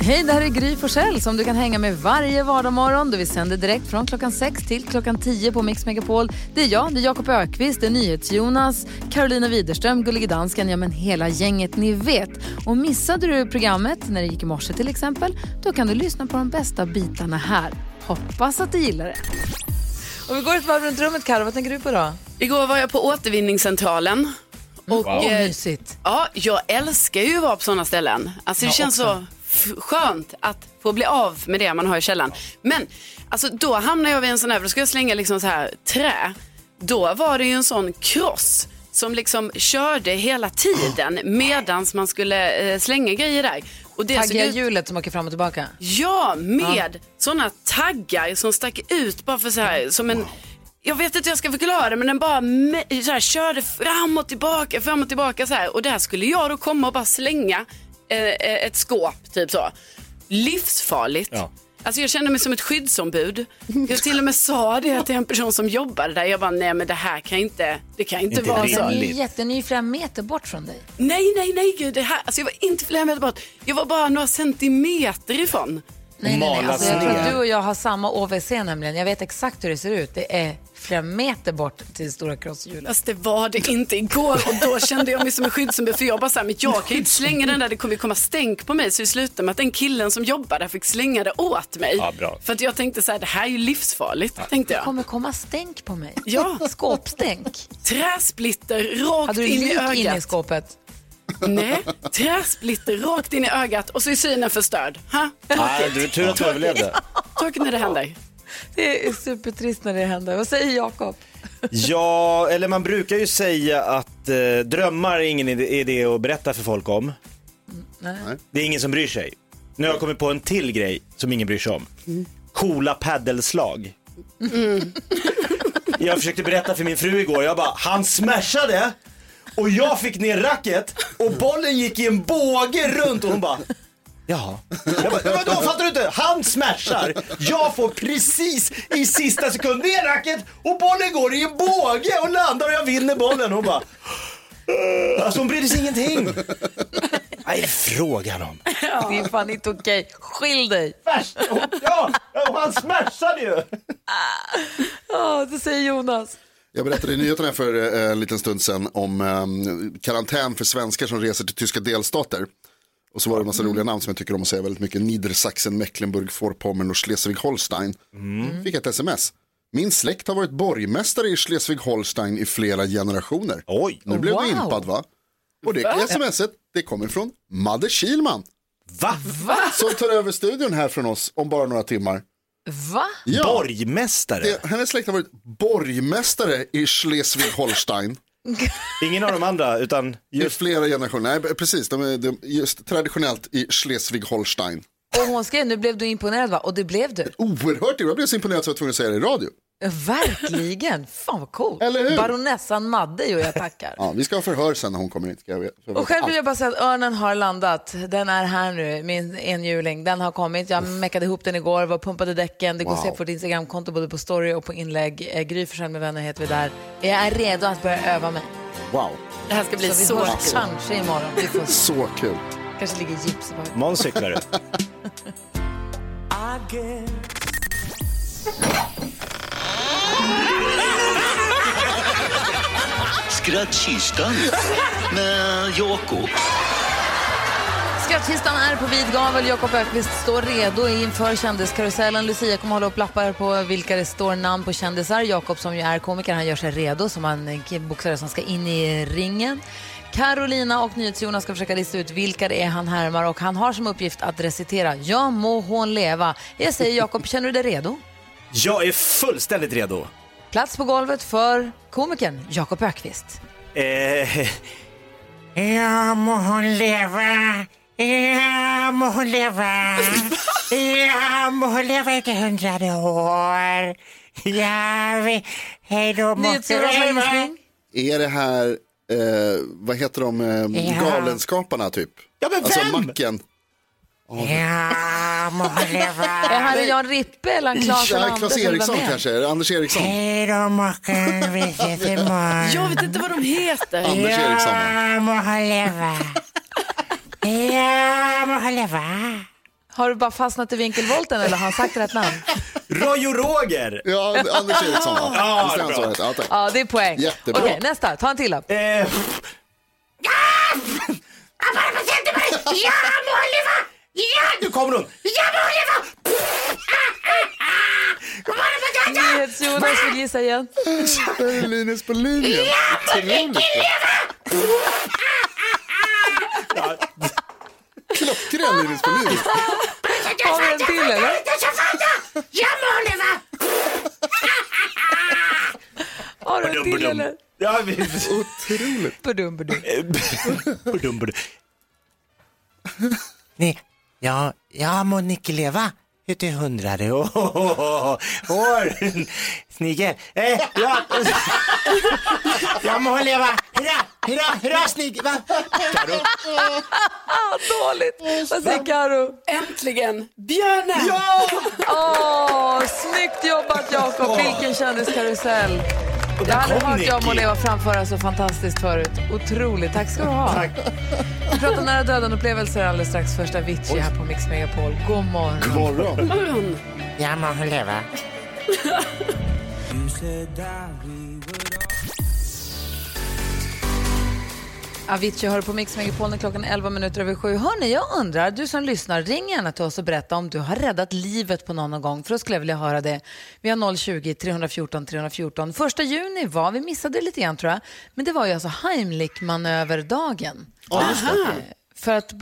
Hej, det här är Gry Forssell som du kan hänga med varje vardagsmorgon. Vi sänder direkt från klockan 6 till klockan 10 på Mix Megapol. Det är jag, det är Jakob Ökvist, det är NyhetsJonas, Carolina Widerström, Gullige Dansken, ja men hela gänget ni vet. Och missade du programmet när det gick i morse till exempel, då kan du lyssna på de bästa bitarna här. Hoppas att du gillar det. Och vi går ett varv runt rummet, Karo, vad tänker du på då? Igår var jag på återvinningscentralen. Och, Åh, eh. Ja, jag älskar ju att vara på sådana ställen. Alltså det känns så f- skönt att få bli av med det man har i källaren. Men alltså, då hamnar jag vid en sån här, för då ska jag slänga liksom så här trä. Då var det ju en sån kross som liksom körde hela tiden medans man skulle eh, slänga grejer där. Och det såg Taggiga ut- hjulet som åker fram och tillbaka. Ja, med sådana taggar som stack ut bara för så här, som en, jag vet inte hur jag ska förklara det, men den bara så här, körde fram och tillbaka, fram och tillbaka så här. Och där skulle jag då komma och bara slänga ett skåp, typ så. Livsfarligt. Ja. Alltså jag kände mig som ett skyddsombud. Jag till och med sa det till en person som jobbade där. Jag bara, nej men det här kan inte, det kan inte, Inte vara rimligt. så. Ni är jätteny flera meter bort från dig. Nej, nej, nej, gud, det här, alltså jag var inte flera meter bort. Jag var bara några centimeter ifrån. Nej, nej, nej. Alltså, jag tror att du och jag har samma OVC nämligen. Jag vet exakt hur det ser ut. Det är flera meter bort till stora crosshjulet. Fast det var det inte igår och då kände jag mig som en skyddsombud för jag bara så här, men jag kan ju inte slänga den där, det kommer komma stänk på mig. Så det slutade med att den killen som jobbar där fick slänga det åt mig. Ja, bra. För att jag tänkte så här, det här är ju livsfarligt, tänkte Det jag. kommer komma stänk på mig. Ja. Skåpstänk. Träsplitter rakt Hade du in i lik ögat. inne i skåpet? Nej, träsplitter rakt in i ögat och så är synen förstörd. Ha? Nej, du, tur att du överlevde. Tråkigt när det händer. Det är supertrist när det händer. Vad säger Jakob? Ja, eller man brukar ju säga att eh, drömmar är ingen idé- att berätta för folk om. Nej. Det är ingen som bryr sig. Nu har jag kommit på en till grej som ingen bryr sig om. Coola paddelslag. Jag försökte berätta för min fru igår, jag bara, han smashade och jag fick ner racket och bollen gick i en båge runt och hon bara, Jaha. Jag bara, men då fattar du inte, han smashar, jag får precis i sista sekund ner racket och bollen går i en båge och landar och jag vinner bollen. Hon bara, alltså hon brydde sig ingenting. Vad är det frågan om? Det är fan inte okej. Skilj dig. Värst. Ja, och han smashade ju. Ja, det säger Jonas. Jag berättade i nyheterna för eh, en liten stund sedan om eh, karantän för svenskar som reser till tyska delstater. Och så var det en massa roliga namn som jag tycker om att säga väldigt mycket. Niedersachsen, Mecklenburg, Vorpommern och Schleswig-Holstein. Fick ett sms. Min släkt har varit borgmästare i Schleswig-Holstein i flera generationer. Oj. Nu blev du Wow. impad va? Och det smset, det kommer från Madde Kilman. Va? Som tar över studion här från oss om bara några timmar. Va? Ja, Borgmästare? det, hennes släkt har varit borgmästare i Schleswig-Holstein. Ingen av de andra, utan I just... flera generationer, nej precis, de är, de just traditionellt i Schleswig-Holstein. Och hon skrev, nu blev du imponerad va? Och det blev du. Oerhört, jag blev så imponerad så jag var tvungen att säga det i radio. Verkligen. Fan vad coolt. Eller hur? Baronessan Madde och jag tackar. Ja, vi ska ha förhör sen när hon kommer hit. Ska jag jag Och själv vill jag bara säga att örnen har landat. Den är här nu, min enhjuling. Den har kommit. Jag meckade ihop den igår, var pumpade däcken. Det går att se Wow. på vårt Instagramkonto både på story och på inlägg. Eh, Gry Forssell med vänner heter vi där. Jag är redo att börja öva mig. Wow, Det här ska bli Så vi så hörs kul. kanske imorgon. Vi får så kul. kanske ligger gips på. Måns cyklare. Skrattkistan med Jakob. Skrattkistan är på vid gavel. Jakob Ökvist står redo inför kändiskarusellen. Lucia kommer hålla upp lappar på vilka det står namn på kändisar. Jakob som ju är komiker, han gör sig redo som en boxare som ska in i ringen. Carolina och NyhetsJonas ska försöka lista ut vilka det är han härmar och han har som uppgift att recitera Ja må hon leva. Jag säger Jakob, känner du dig redo? Jag är fullständigt redo. Plats på golvet för komikern Jakob Ökvist. Eh, Ja, må hon leva. Ja, må hon leva. Ja, må hon leva ett hundrade år. Ja, vi... Hej då, har Mocke. gissning. Är det här, eh, vad heter de, eh, Ja. galenskaparna typ? Ja, men Alltså vem? Macken. Ja, må leva. Är han Jan Rippe eller Claes Ja, Olander Claes vara Eriksson kanske, det Anders Eriksson. Hej då, Mocken. Vi ses imorgon. Jag vet inte vad de heter. Anders Eriksson. va? Ja, må hon leva. Ja, må hon leva. Har du bara fastnat i vinkelvolten eller har han sagt rätt namn? Roy och Roger. Ja, Anders Eriksson va? Ja, Visst är han? Ja, tack. Ja, det är poäng. Jättebra. Okej, nästa. Ta en till då. Eh, Ja, må leva! Ja, nu kommer hon. ja! God morgon, Bagdad! NyhetsJonas vill gissa igen. Linus på linjen. Otroligt. Klockren Linus på linjen. Har vi en till eller? Ja, må leva! Har du en till eller? Ja, vi... Otroligt. Badum, badum. Badum, badum. Nej, ja, ja, må Nicke leva. Ute hundrade. Åh, oh, oh, oh. snigel. Eh, ja. ja, må leva. Hurra, hurra, hurra, snigel. Ah, dåligt. Vad säger Karo? Äntligen! Björnen! Ja! Åh, snyggt jobbat Jakob. Vilken kändiskarusell. Jag hade hört. Jag må leva framföra så fantastiskt förut. Otroligt. Tack ska du ha. Tack. Vi pratar nära döden-upplevelser alldeles strax. Första Avicii här på Mix Megapol. God morgon. Morgon. Ja, må hon leva. Avicii hör på Mix Megapol när klockan är 11 minuter över sju. Hörni, jag undrar, du som lyssnar, ring gärna till oss och berätta om du har räddat livet på någon någon gång. För då skulle jag vilja höra det. Vi har 020-314 314. Första juni var, vi missade det lite grann tror jag, men det var ju alltså Heimlich-manöverdagen. För att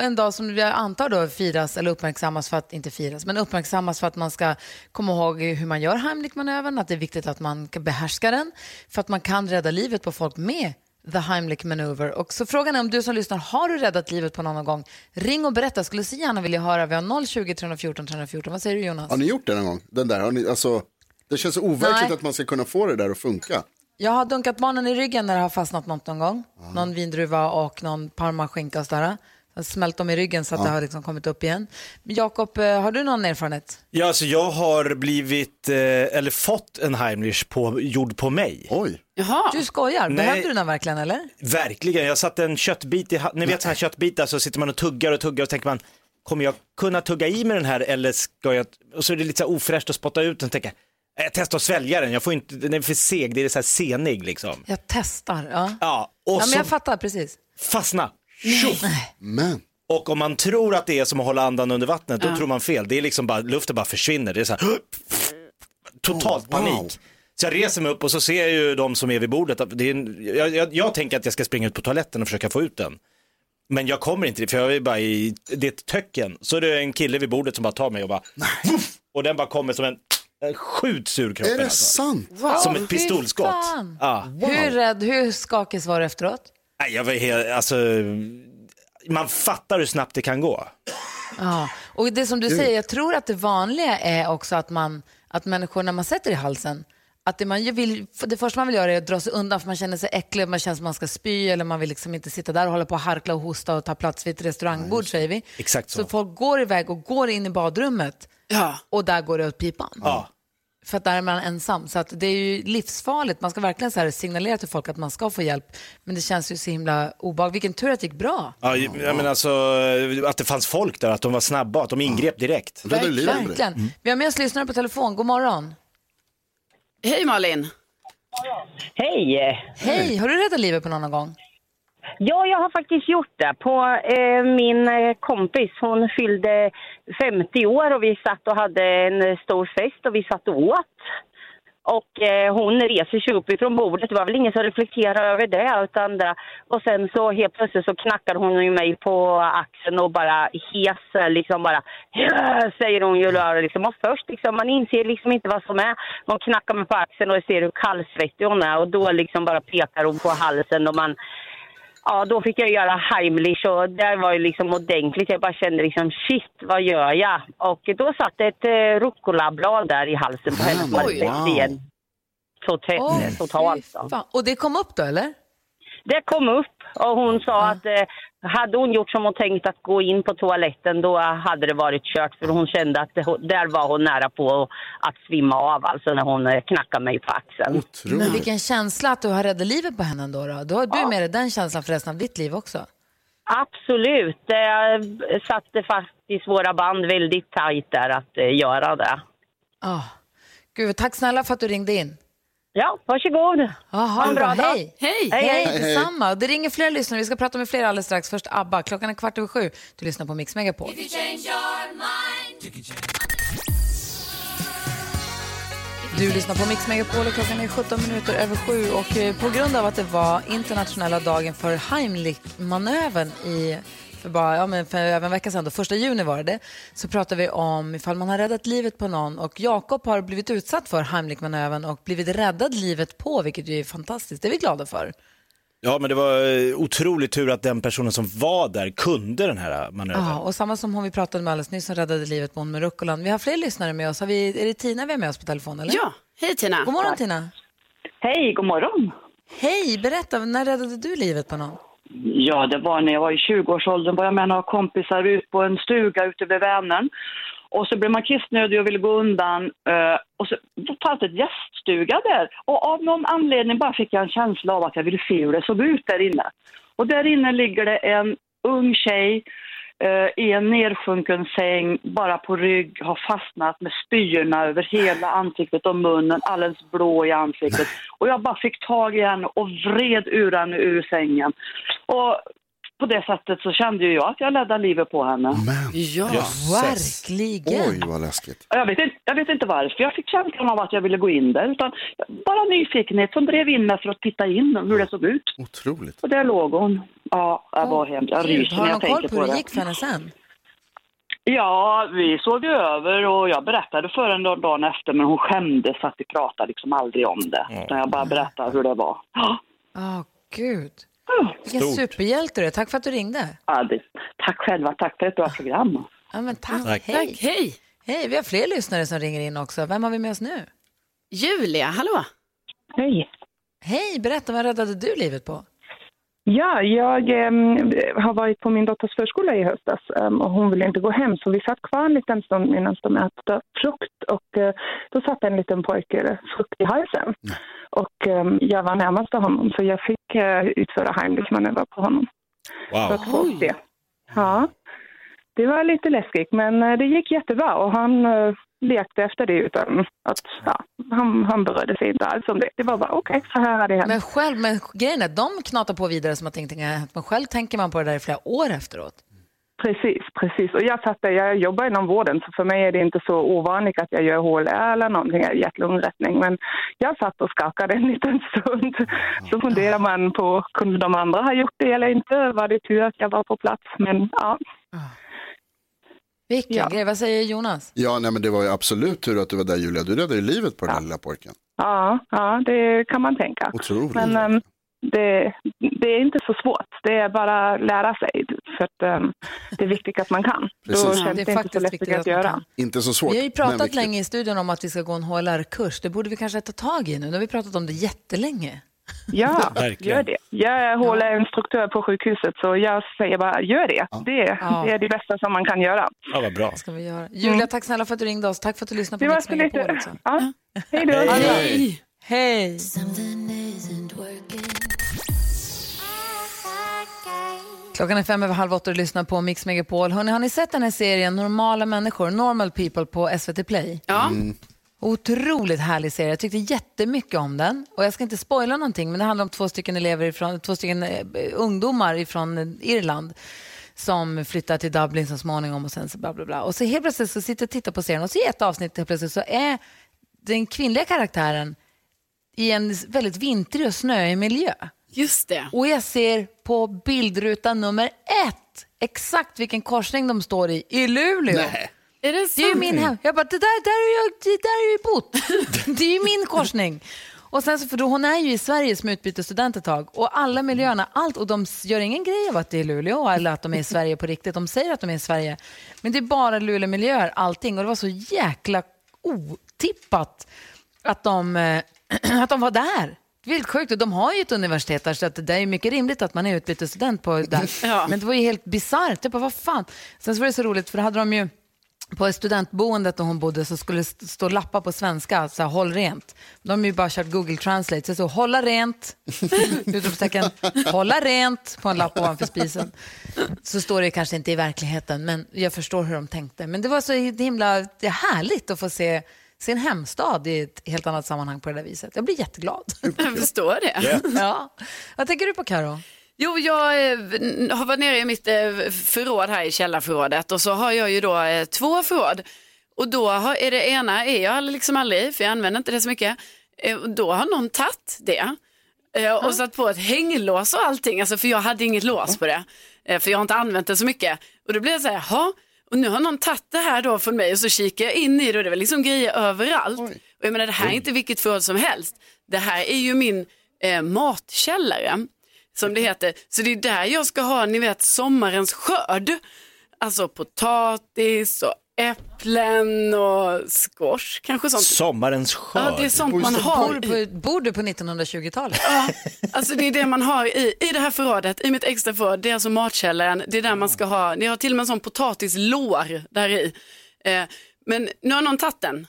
en dag som vi antar då firas, eller uppmärksammas för att, inte firas, men uppmärksammas för att man ska komma ihåg hur man gör Heimlich-manövern, att det är viktigt att man kan behärska den, för att man kan rädda livet på folk med the Heimlich manöver. Och så frågan är om du som lyssnar, har du räddat livet på någon någon gång? Ring och berätta, skulle så gärna vilja höra. Vi har 020 314 314. Vad säger du Jonas? Har ni gjort det någon gång? Den där, har ni, alltså, det känns så overkligt Nej. att man ska kunna få det där att funka. Jag har dunkat barnen i ryggen när det har fastnat något någon gång. Någon vindruva och någon parmaskinka och sådär. Jag smält dem i ryggen så att det har liksom kommit upp igen. Jakob, eh, har du någon erfarenhet? Ja, alltså jag har blivit, eh, eller fått en Heimlich på, gjord på mig. Oj. Jaha. Du skojar, Nej. behövde du den verkligen eller? Verkligen, jag satte en köttbit i ha- ni vet sådana här köttbitar så sitter man och tuggar och tuggar och tänker man, kommer jag kunna tugga i mig den här eller ska jag, och så är det lite så här ofräscht att spotta ut den och tänka, "Eh, jag testar att svälja den, jag får inte, den är för seg, det är så här senig liksom. Jag testar. Ja, Ja, och ja men så jag fattar precis. fastna, Tjoff! Men, Och om man tror att det är som att hålla andan under vattnet, då tror man fel. Det är liksom bara, luften bara försvinner. Det är så här, totalt Oh, wow. panik. Så jag reser mig upp och så ser jag ju de som är vid bordet. Det är en, jag, jag, jag tänker att jag ska springa ut på toaletten och försöka få ut den. Men jag kommer inte dit, för jag är bara i, det är töcken. Så är det en kille vid bordet som bara tar mig och bara, Vuff! och den bara kommer som en, en skjuts ur kroppen. är det alltså. sant? Som Fy ett pistolskott. Ja. Hur rädd, hur skakig var du efteråt? Nej, jag var helt, alltså, man fattar hur snabbt det kan gå. Ja, och det som du säger, jag tror att det vanliga är också att man, att människor när man sätter i halsen, att det, man vill, det första man vill göra är att dra sig undan för man känner sig äcklig, man känner att man ska spy eller man vill liksom inte sitta där och hålla på och harkla och hosta och ta plats vid ett restaurangbord säger vi. Exakt så. Så folk går iväg och går in i badrummet Ja. och där går det åt pipan. Ja. För att där är man ensam. Så att det är ju livsfarligt. Man ska verkligen så här signalera till folk att man ska få hjälp. Men det känns ju så himla obehagligt. Vilken tur att det gick bra. Ja, jag menar alltså att det fanns folk där, att de var snabba, att de ingrep direkt. Dig. Verkligen. Vi har med oss lyssnare på telefon. God morgon. Hej Malin. Hej! Hej, har du räddat livet på någon någon gång? Ja, jag har faktiskt gjort det. På eh, min eh, kompis, hon fyllde 50 år och vi satt och hade en eh, stor fest och vi satt och åt. Och eh, hon reser sig upp ifrån bordet. Det var väl ingen som reflekterade över det. Utan det. Och sen så helt plötsligt så knackar hon ju mig på axeln och bara hes, liksom bara säger hon ju då, liksom. Och först liksom, man inser liksom inte vad som är. Hon knackar mig på axeln och ser hur kallsvettig hon är och då liksom bara pekar hon på halsen och man Ja, då fick jag göra Heimlich och det var ju liksom ordentligt. Jag bara kände liksom shit, vad gör jag? Och då satt ett eh, rucolablad där i halsen på henne Oj. igen. Total, Åh, totalt. då. Och det kom upp då, eller? Det kom upp och hon sa att eh, hade hon gjort som hon tänkt att gå in på toaletten då hade det varit kört för hon kände att det, där var hon nära på att svimma av alltså när hon eh, knackade mig på axeln. Men Otroligt. vilken känsla att du har räddat livet på henne ändå. Då, då har du med dig den känslan för resten av ditt liv också. Absolut. Det satte faktiskt våra band väldigt tajt där att eh, göra det. Ah. Gud, tack snälla för att du ringde in. Ja, varsågod. Ah, ha en bra bra dag. Hej. Hej! Hej, Hej, hej. detsamma. Det ringer fler lyssnare. Vi ska prata med fler alldeles strax. Först ABBA. Klockan är kvart över sju. Du lyssnar på Mix Megapol. Du lyssnar på Mix Megapol och klockan är 17 minuter över sju. Och eh, på grund av att det var internationella dagen för Heimlich-manövern i för, bara, ja, men för över en vecka sedan, då, första juni var det, så pratar vi om ifall man har räddat livet på någon. Och Jakob har blivit utsatt för Heimlich-manövern och blivit räddad livet på, vilket ju är fantastiskt. Det är vi glada för. Ja, men det var eh, otroligt tur att den personen som var där kunde den här manövern. Ja, och samma som hon vi pratade med alldeles nyss som räddade livet på hon med Rucolan. Vi har fler lyssnare med oss. Har vi, är det Tina vi har med oss på telefon? Eller? Ja, hej Tina. God morgon Tina. Hej, god morgon. Hej, berätta, när räddade du livet på någon? Ja, det var när jag var i 20-årsåldern. var jag med några kompisar ut på en stuga ute vid Vänern. Och så blev man kissnödig och ville gå undan. Eh, och så fanns det ett gäststuga där. Och av någon anledning bara fick jag en känsla av att jag ville se hur det såg ut där inne. Och där inne ligger det en ung tjej i en nedsjunken säng, bara på rygg, har fastnat med spyorna över hela ansiktet och munnen, alldeles blå i ansiktet. Och jag bara fick tag i henne och vred ur henne ur sängen. Och på det sättet så kände ju jag att jag räddade livet på henne. Men, Ja. Verkligen. oj vad läskigt. Jag vet, inte, jag vet inte varför jag fick känslan av att jag ville gå in där, utan bara nyfikenhet som drev in mig för att titta in hur det såg ut. Otroligt. Och där låg hon. Ja, det var hemskt. Jag ryser har när du jag koll tänker på på hur det det. gick för henne sen? Ja, vi såg ju över och jag berättade för henne dagen efter, men hon skämdes att vi pratade liksom aldrig om det. Utan jag bara berättade hur det var. Ja, Åh, gud. Ja, Vilken superhjälte du är. Tack för att du ringde. Ja, det, tack själva, tack för ett bra program. Ja, men tack. Tack. Hej. Tack, hej. Hej, vi har fler lyssnare som ringer in också. Vem har vi med oss nu? Julia, hallå. Hej. Hej, berätta, vad räddade du livet på? Ja, jag ehm, har varit på min dotters förskola i höstas ehm, och hon ville inte gå hem så vi satt kvar en liten stund medan de äter frukt och eh, då satt en liten pojke frukt i halsen. Och ehm, jag var närmast honom så jag fick eh, utföra Heimlich-manöver på honom för Wow. att få upp det. Ja, det var lite läskigt men eh, det gick jättebra och han eh, lekte efter det utan att ja, han, han berörde sig inte alls om det. Det var bara okej, så här är det hänt. Men själv, men grejen är att de knatar på vidare som att ingenting har hänt. Men själv tänker man på det där i flera år efteråt. Precis, precis. Och jag satt där, jag jobbar inom vården så för mig är det inte så ovanligt att jag gör HLR eller någonting, hjärt-lungrättning. Men jag satt och skakade en liten stund. Så funderar man på, kunde de andra ha gjort det eller inte? Var det tur att jag var på plats? Men ja, Vilken Ja. grej, vad säger Jonas? Ja, nej men det var ju absolut tur att du var där Julia. Du räddade ju livet på den här lilla pojken. ja, ja, det kan man tänka. Otroligt. Men ehm, det, det är inte så svårt. Det är bara att lära sig. För att ehm, det är viktigt att man kan. Precis. Då Ja, känns det är det inte så läskigt viktigt att att göra. Inte så svårt. Vi har ju pratat länge i studion om att vi ska gå en HLR-kurs. Det borde vi kanske ta tag i nu. Nu har vi pratat om det jättelänge. Ja, Verkligen. gör det. Jag är HLR-instruktör på sjukhuset så jag säger bara gör det. Det, Ja. det är det bästa som man kan göra. Ja, vad bra. Ska vi göra. Julia, tack snälla för att du ringde oss. Tack för att du lyssnade på Mix Megapol lite. också. Ja. Hej då. Hej. Hej! Klockan är fem över halv åtta och lyssnar på Mix Megapol. Hörrni, har ni sett den här serien Normala människor, Normal People på SVT Play? Ja, Otroligt härlig serie. Jag tyckte jättemycket om den. Och jag ska inte spoila någonting, men det handlar om två stycken elever ifrån, två stycken eh, ungdomar från Irland som flyttar till Dublin så småningom och sen så bla bla bla. Och så helt plötsligt så sitter jag och tittar på serien och så i ett avsnitt helt plötsligt så är den kvinnliga karaktären i en väldigt vintrig och snöig miljö. just det. Och jag ser på bildruta nummer ett exakt vilken korsning de står i, i Luleå. Är det Det är min hem. Jag bara, det där, där är jag, det där är ju bott. det är ju min korsning. Och sen så, för då, hon är ju i Sverige som utbytesstudent ett tag och alla miljöerna, allt, och de gör ingen grej av att det är Luleå eller att de är i Sverige på riktigt. De säger att de är i Sverige, men det är bara Luleå-miljöer, allting. Och det var så jäkla otippat att de, eh, att de var där. Vilt sjukt. Och de har ju ett universitet där så att det är ju mycket rimligt att man är utbytesstudent på där. Ja. Men det var ju helt bisarrt. Jag bara, vad fan. Sen så var det så roligt för då hade de ju på studentboendet där hon bodde så skulle det st- stå lappar på svenska, så här, håll rent. De har ju bara kört Google Translate, så det står hålla rent, utropstecken, hålla rent på en lapp ovanför spisen. Så står det kanske inte i verkligheten, men jag förstår hur de tänkte. Men det var så himla det är härligt att få se sin hemstad i ett helt annat sammanhang på det där viset. Jag blir jätteglad. Jag förstår det. ja. Vad tänker du på Karo? Jo, jag eh, har varit nere i mitt eh, förråd här i källarförrådet och så har jag ju då eh, två förråd. Och då har, är det ena är jag liksom aldrig, för jag använder inte det så mycket. Eh, och då har någon tagit det och satt på ett hänglås och allting, alltså, för jag hade inget lås på det. För jag har inte använt det så mycket. Och då blev jag så här, jaha, och nu har någon tagit det här då från mig och så kikar jag in i det och det väl liksom grejer överallt. Och jag menar det här är inte vilket förråd som helst. Det här är ju min eh, matkällare som det heter. Så det är där jag ska ha, ni vet, sommarens skörd. Alltså potatis och äpplen och squash, kanske sånt. Sommarens skörd. Ja, det är sånt man har. Bor du på, bor du på 1920-talet? Alltså det är det man har i, i det här förrådet, i mitt extra förråd. Det är alltså matkällaren, det är där man ska ha, ni har till och med en sån potatislår där i. Eh, men nu har någon tagit den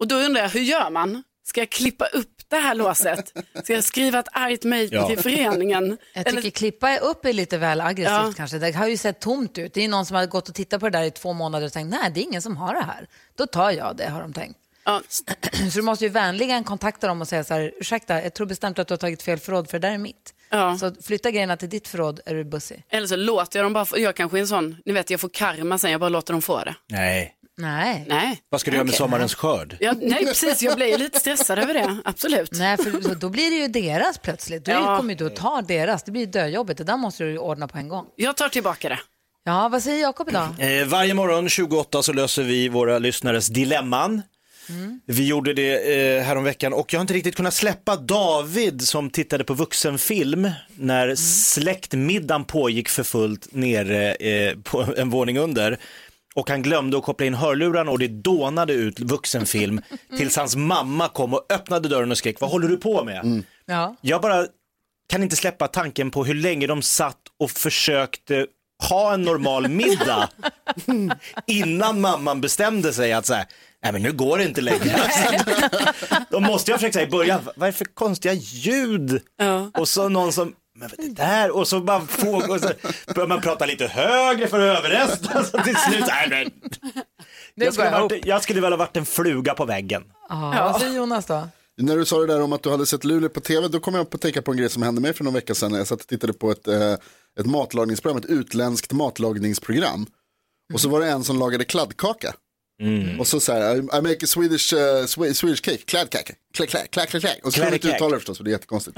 och då undrar jag, hur gör man? Ska jag klippa upp det här låset? Ska jag skriva ett argt mejl Ja. till föreningen? Jag tycker klippa upp är lite väl aggressivt Ja. kanske. Det har ju sett tomt ut. Det är någon som har gått och tittat på det där i två månader och tänkt nej, det är ingen som har det här. Då tar jag det, har de tänkt. Ja, Så du måste ju vänligen kontakta dem och säga så här, ursäkta, jag tror bestämt att du har tagit fel förråd för det där är mitt. Ja. Så flytta grejerna till ditt förråd, är du bussig? eller så låter jag dem bara, få, jag kanske är en sån, ni vet jag får karma sen, jag bara låter dem få det. Nej. Nej. Nej. Vad ska du göra med sommarens skörd? Ja, nej, precis, jag blir ju lite stressad över det, absolut. Nej, för då blir det ju deras plötsligt. Då Ja. kommer du att ta deras. Det blir döjobbet. Det där måste du ordna på en gång. Jag tar tillbaka det. Ja, vad säger Jakob idag? Eh, varje morgon 28 så löser vi våra lyssnares dilemman. Vi gjorde det eh, häromveckan och jag har inte riktigt kunnat släppa David som tittade på vuxenfilm när släktmiddagen pågick för fullt nere eh, på en våning under. Och han glömde att koppla in hörlurarna och det dånade ut vuxenfilm tills hans mamma kom och öppnade dörren och skrek, vad håller du på med? Ja. Jag bara kan inte släppa tanken på hur länge de satt och försökte ha en normal middag innan mamman bestämde sig att säga, nej men nu går det inte längre. Då måste jag försöka säga i början, vad är det för konstiga ljud? Och så någon som, men vad är det där? Och så bara få, och så börjar man prata lite högre för att överrösta. Så till slut, nej men. Det Jag skulle, varit, jag skulle väl ha varit en fluga på väggen. Ja, vad säger Jonas då? När du sa det där om att du hade sett Luleå på tv, då kom jag på att tänka på en grej som hände mig för någon vecka sedan. när Jag satt och tittade på ett, eh, ett matlagningsprogram, ett utländskt matlagningsprogram. Och så var det en som lagade kladdkaka. Och så så här, I, I make a Swedish, uh, Swe- Swedish cake, kladdkaka, klack, klack. Och så kan man inte Kladdkaka. uttala det förstås, för det är jättekonstigt.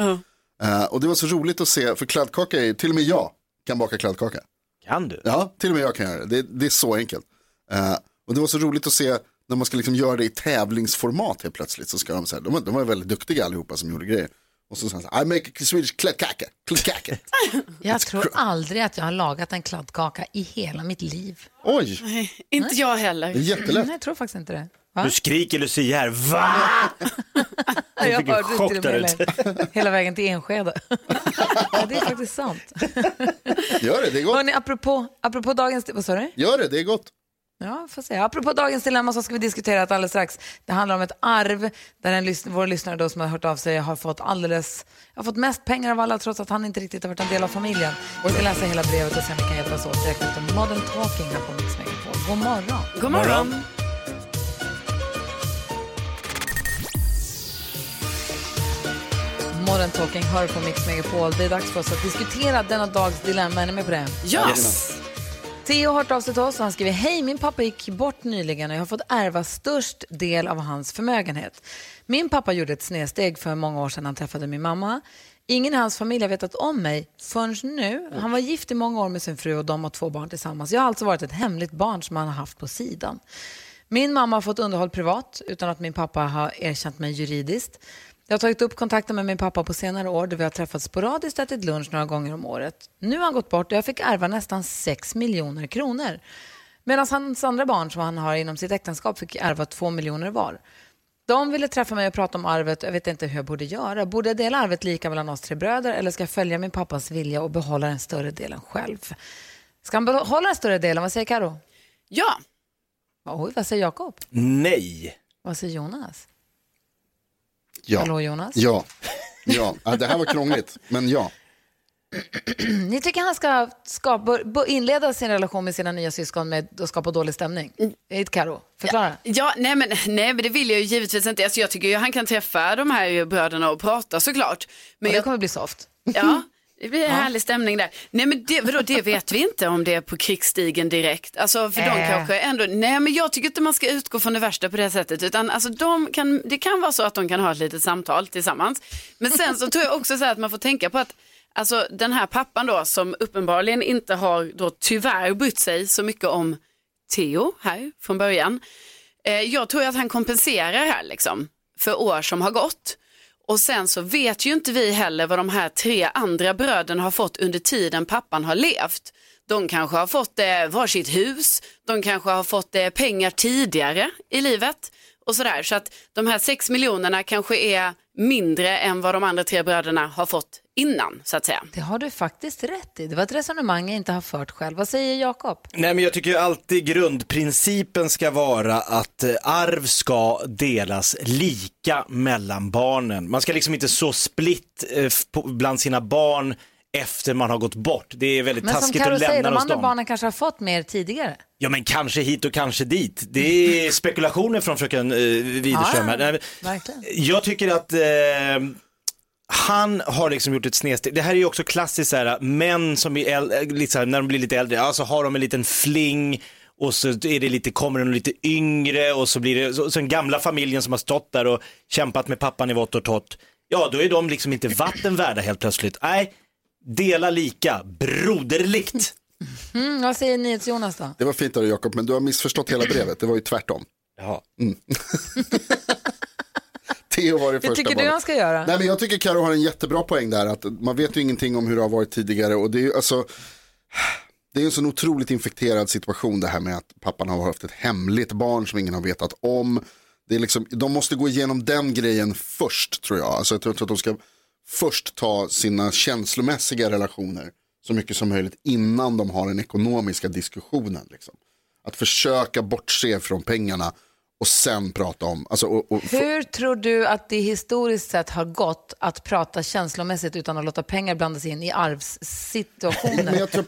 Eh, och det var så roligt att se, för kladdkaka är, till och med jag kan baka kladdkaka. Kan du? Ja, till och med jag kan göra det. Det, det är så enkelt. Eh, och det var så roligt att se när man ska liksom göra det i tävlingsformat helt plötsligt. Så ska de, så här, de, var- de var väldigt duktiga allihopa som gjorde grejer. Och så sa han I make a Swedish kladdkaka, kladdkaka. Jag tror aldrig att jag har lagat en kladdkaka i hela mitt liv. Oj, Nej, inte jag heller. det är jättelätt. Nej, jag tror faktiskt inte det. Va? Du skriker Lucia här, va? jag fick en chock där med hela vägen till Enskede. ja, det är faktiskt sant. Gör det, det är gott. Hörrni, apropå, apropå dagens... Vad sa du? Gör det, det är gott. Ja, får se. Apropå dagens dilemma så ska vi diskutera det alldeles strax. Det handlar om ett arv där en lys- vår lyssnare då som har hört av sig har fått alldeles, har fått mest pengar av alla trots att han inte riktigt har varit en del av familjen. Vi ska läsa hela brevet och se om vi kan hjälpas åt. Direkt efter Modern Talking här på Mix Megapol. God morgon. God morgon. Modern Talking hör på Mix Megapol. Det är dags för oss att diskutera denna dags dilemma. Är ni med på det? Yes. Theo har hört av sig till oss och han skriver Hej, min pappa gick bort nyligen och jag har fått ärva störst del av hans förmögenhet. Min pappa gjorde ett snedsteg för många år sedan han träffade min mamma. Ingen i hans familj har vetat om mig förrän nu. Han var gift i många år med sin fru och de har två barn tillsammans. Jag har alltså varit ett hemligt barn som han har haft på sidan. Min mamma har fått underhåll privat utan att min pappa har erkänt mig juridiskt. Jag har tagit upp kontakten med min pappa på senare år där vi har träffats sporadiskt och ätit lunch några gånger om året. Nu har han gått bort och jag fick ärva nästan 6 miljoner kronor. Medan hans andra barn som han har inom sitt äktenskap fick ärva 2 miljoner var. De ville träffa mig och prata om arvet och jag vet inte hur jag borde göra. Borde jag dela arvet lika mellan oss tre bröder eller ska jag följa min pappas vilja och behålla den större delen själv? Ska han behålla den större delen? Vad säger Karo? Ja, Oj, vad säger Jakob? Nej. Vad säger Jonas? Ja. Hallå, Jonas? Ja. Ja. ja, det här var krångligt, men ja. Ni tycker han ska skapa, inleda sin relation med sina nya syskon med att skapa dålig stämning? Mm. Karo, förklara. Ja, nej men, nej men det vill jag ju givetvis inte. Alltså, jag tycker ju han kan träffa de här bröderna och prata såklart. Men Och det jag, kommer bli soft. ja, det blir en härlig stämning där. Nej men det, vadå, det vet vi inte om det är på krigsstigen direkt. Alltså för de Äh. kanske ändå, nej men jag tycker inte man ska utgå från det värsta på det sättet. Utan alltså de kan, det kan vara så att de kan ha ett litet samtal tillsammans. Men sen så tror jag också så här att man får tänka på att Alltså den här pappan då som uppenbarligen inte har då tyvärr brytt sig så mycket om Theo här från början. Eh, jag tror att han kompenserar här liksom för år som har gått. Och sen så vet ju inte vi heller vad de här tre andra bröderna har fått under tiden pappan har levt. De kanske har fått eh, varsitt hus, de kanske har fått eh, pengar tidigare i livet och sådär. Så att de här sex miljonerna kanske är mindre än vad de andra tre bröderna har fått innan så att säga. Det har du faktiskt rätt i. Det var ett resonemang jag inte har fört själv. Vad säger Jakob? Nej men jag tycker ju alltid grundprincipen ska vara att eh, arv ska delas lika mellan barnen. Man ska liksom inte så split eh, bland sina barn efter man har gått bort. Det är väldigt Men som taskigt att lämna säger, de hos andra dem. barnen kanske har fått mer tidigare. Ja men kanske hit och kanske dit. Det är spekulationer från fröken eh, Widerström. Ja, verkligen. Jag tycker att eh, han har liksom gjort ett snedsteg. Det här är ju också klassiskt så här, män som är äl- lite så här, när de blir lite äldre, alltså har de en liten fling och så är det lite, kommer den lite yngre och så blir det, så, så den gamla familjen som har stått där och kämpat med pappan i vått och torrt, ja då är de liksom inte vatten värda helt plötsligt. Nej, dela lika, broderligt. Mm, vad säger NyhetsJonas då? Det var fint av dig Jakob, men du har missförstått hela brevet. Det var ju tvärtom. Ja. Theo var det Hur första tycker du barnet. han ska göra? Nej men jag tycker Karo har en jättebra poäng där. Att man vet ju ingenting om hur det har varit tidigare. Och det är ju alltså, det är en sån otroligt infekterad situation det här med att pappan har haft ett hemligt barn som ingen har vetat om. Det är liksom, de måste gå igenom den grejen först tror jag. Alltså jag tror att de ska först ta sina känslomässiga relationer så mycket som möjligt innan de har den ekonomiska diskussionen. Liksom. Att försöka bortse från pengarna och sen prata om, alltså, och, och, Hur tror du att det historiskt sett har gått att prata känslomässigt utan att låta pengar blandas in i arvssituationer?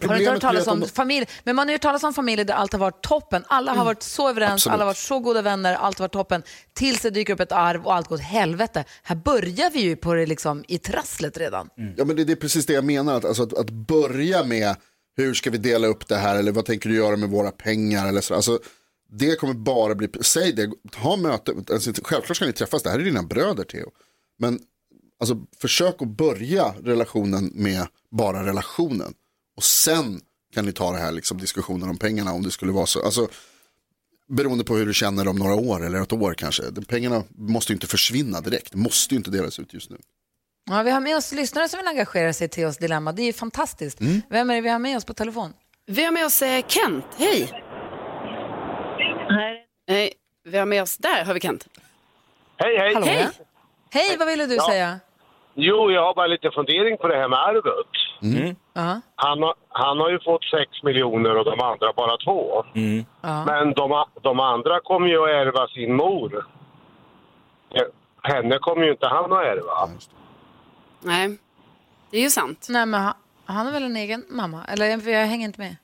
Har du inte hört talas om familj? Men man har ju hört talas om familjer där allt har varit toppen. Alla har varit så överens, Absolut. alla har varit så goda vänner, allt har varit toppen. Tills det dyker upp ett arv och allt går åt helvete. Här börjar vi ju på det liksom i trasslet redan. Ja men det, det är precis det jag menar, att, alltså, att, att börja med hur ska vi dela upp det här eller vad tänker du göra med våra pengar eller så. Alltså, det kommer bara bli, säg det, ha möte, alltså, självklart ska ni träffas, det här är dina bröder Theo. Men alltså, försök att börja relationen med bara relationen. Och sen kan ni ta det här liksom, diskussionen om pengarna om det skulle vara så. Alltså, beroende på hur du känner om några år eller ett år kanske. De pengarna måste ju inte försvinna direkt, måste ju inte delas ut just nu. Ja, vi har med oss lyssnare som vill engagera sig i Theos dilemma. Det är ju fantastiskt. Vem är det vi har med oss på telefon? Vi har med oss eh, Kent, hej. Hej. Vi har med oss, där har vi Kent. Hej, hej. Hallå, ja. Hej, vad ville du Ja. säga? Jo, jag har bara lite fundering på det här med arvet. Ja. Han har, han har ju fått 6 miljoner och de andra bara två. Ja. Men de, de andra kommer ju att ärva sin mor. Henne kommer ju inte han att ärva. Nej, det är ju sant. Nej, men han, han har väl en egen mamma? Eller jag, jag hänger inte med.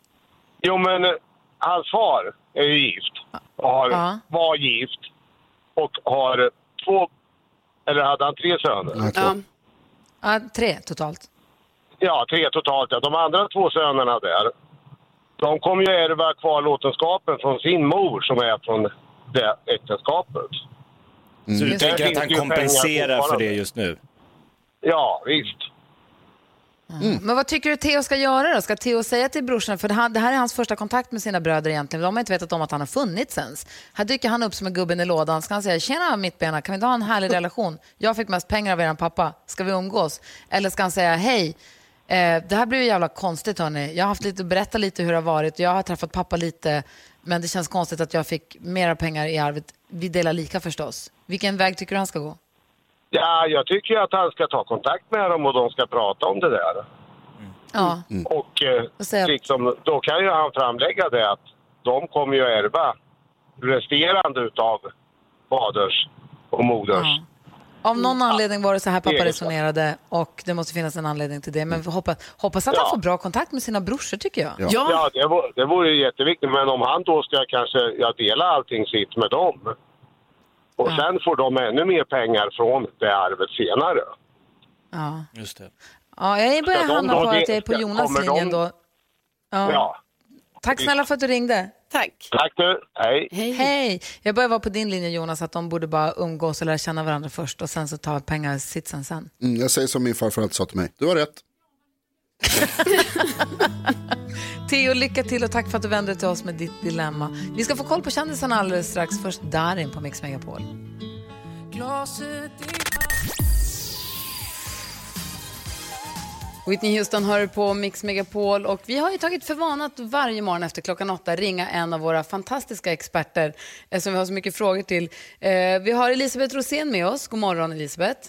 Jo, men eh, hans far är ju gift. Och har, Ja. var gift. Och har två, eller hade han tre söner? Ja. Ja, tre totalt. Ja, tre totalt. Ja. De andra två sönerna där, de kommer ju ärva kvarlåtenskapen från sin mor som är från det äktenskapet. Så du tänker att han kompenserar för det just nu? Ja, visst. Men vad tycker du Theo ska göra då? Ska Theo säga till brorsan, för det här, det här är hans första kontakt med sina bröder egentligen, de har inte vetat om att han har funnits ens. Här dyker han upp som en gubben i lådan, ska han säga tjena mittbena, kan vi inte ha en härlig relation? Jag fick mest pengar av er pappa, ska vi umgås? Eller ska han säga hej, eh, det här blir ju jävla konstigt hörni, jag har haft lite, berätta lite hur det har varit, jag har träffat pappa lite, men det känns konstigt att jag fick mera pengar i arvet, vi delar lika förstås. Vilken väg tycker du han ska gå? Ja, jag tycker ju att han ska ta kontakt med dem och de ska prata om det där. Ja, Och eh, Vad säger jag? liksom, då kan ju han framlägga det att de kommer ju ärva resterande utav faders och moders. Av någon anledning var det så här pappa resonerade och det måste finnas en anledning till det. Men vi hoppas, hoppas att han Ja. får bra kontakt med sina brorsor tycker jag. Ja, det, vore, det vore jätteviktigt. Men om han då ska kanske ja, dela allting sitt med dem och sen får de ännu mer pengar från det arvet senare. Ja. Just det. Ja, jag börjar hamna på att jag är på Jonas linje de- då. Ja. Ja. Tack snälla för att du ringde. Tack. Tack du. Hej. Hej. Jag börjar vara på din linje Jonas, att de borde bara umgås och lära känna varandra först och sen så ta pengasitsen sen. Mm, jag säger som min farfar alltid sa till mig, du har rätt. Theo, lycka till och tack för att du vände dig till oss med ditt dilemma. Vi ska få koll på kändisarna alldeles strax. Först Darin på Mix Megapol. Whitney Houston hör på Mix Megapol och vi har ju tagit för vana att varje morgon efter klockan åtta ringa en av våra fantastiska experter eh, som vi har så mycket frågor till. Eh, vi har Elisabeth Rosén med oss. God morgon Elisabeth.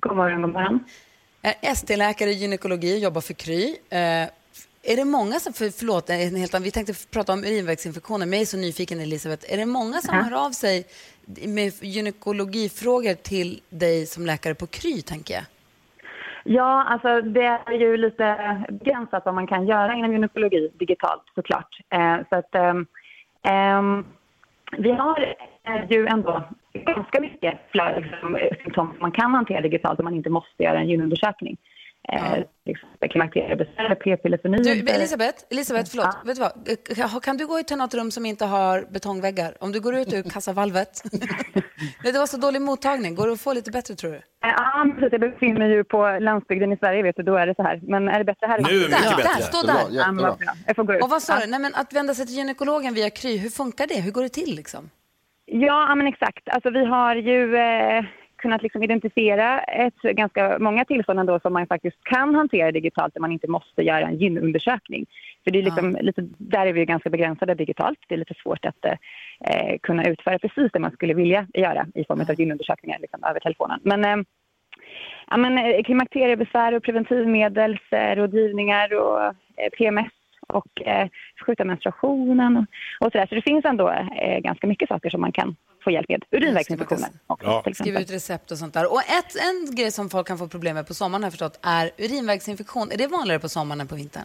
God morgon, god morgon. Är ST-läkare i gynekologi, jobbar för Kry. Eh, är det många som, för, förlåt, en helt annan, vi tänkte prata om urinvägsinfektioner, men jag är så nyfiken Elisabeth. Är det många som Ja. hör av sig med gynekologifrågor till dig som läkare på Kry, tänker jag? Ja, alltså det är ju lite begränsat vad man kan göra inom gynekologi digitalt såklart. Eh, så att ehm, vi har eh, ju ändå ganska mycket fler liksom, eh, symptom som man kan hantera digitalt om man inte måste göra en gynundersökning. Eh, klimakteriebesvär, p-piller för Du, nyheter. Elisabeth, Elisabeth förlåt, vet du vad? Eh, Kan du gå ut till något rum som inte har betongväggar? Om du går ut ur kassavalvet. Det var så dålig mottagning. Går det att få lite bättre tror du? Ja, precis. Jag befinner mig ju på landsbygden i Sverige, vet du, då är det så här. Men är det bättre här? Nu är det mycket Där, bättre. där, stå där. Ja, men vad bra. Jag får gå ut. Och vad sa Ja. du? Nej, men att vända sig till gynekologen via Kry, hur funkar det? Hur går det till liksom? Ja, ja, men exakt. Alltså, vi har ju eh, kunnat liksom identifiera ett, ganska många tillfällen då som man faktiskt kan hantera digitalt där man inte måste göra en gynundersökning. För det är liksom, lite, där är vi ganska begränsade digitalt. Det är lite svårt att eh, kunna utföra precis det man skulle vilja göra i form av gynundersökningar liksom, över telefonen. Men, eh, ja, men eh, klimakteriebesvär och preventivmedelsrådgivningar och eh, PMS och eh, skjuta menstruationen och, och sådär. Så det finns ändå eh, ganska mycket saker som man kan få hjälp med. Urinvägsinfektioner också Skriva ut recept och sånt där. Och ett, en grej som folk kan få problem med på sommaren har jag förstått är urinvägsinfektion. Är det vanligare på sommaren än på vintern?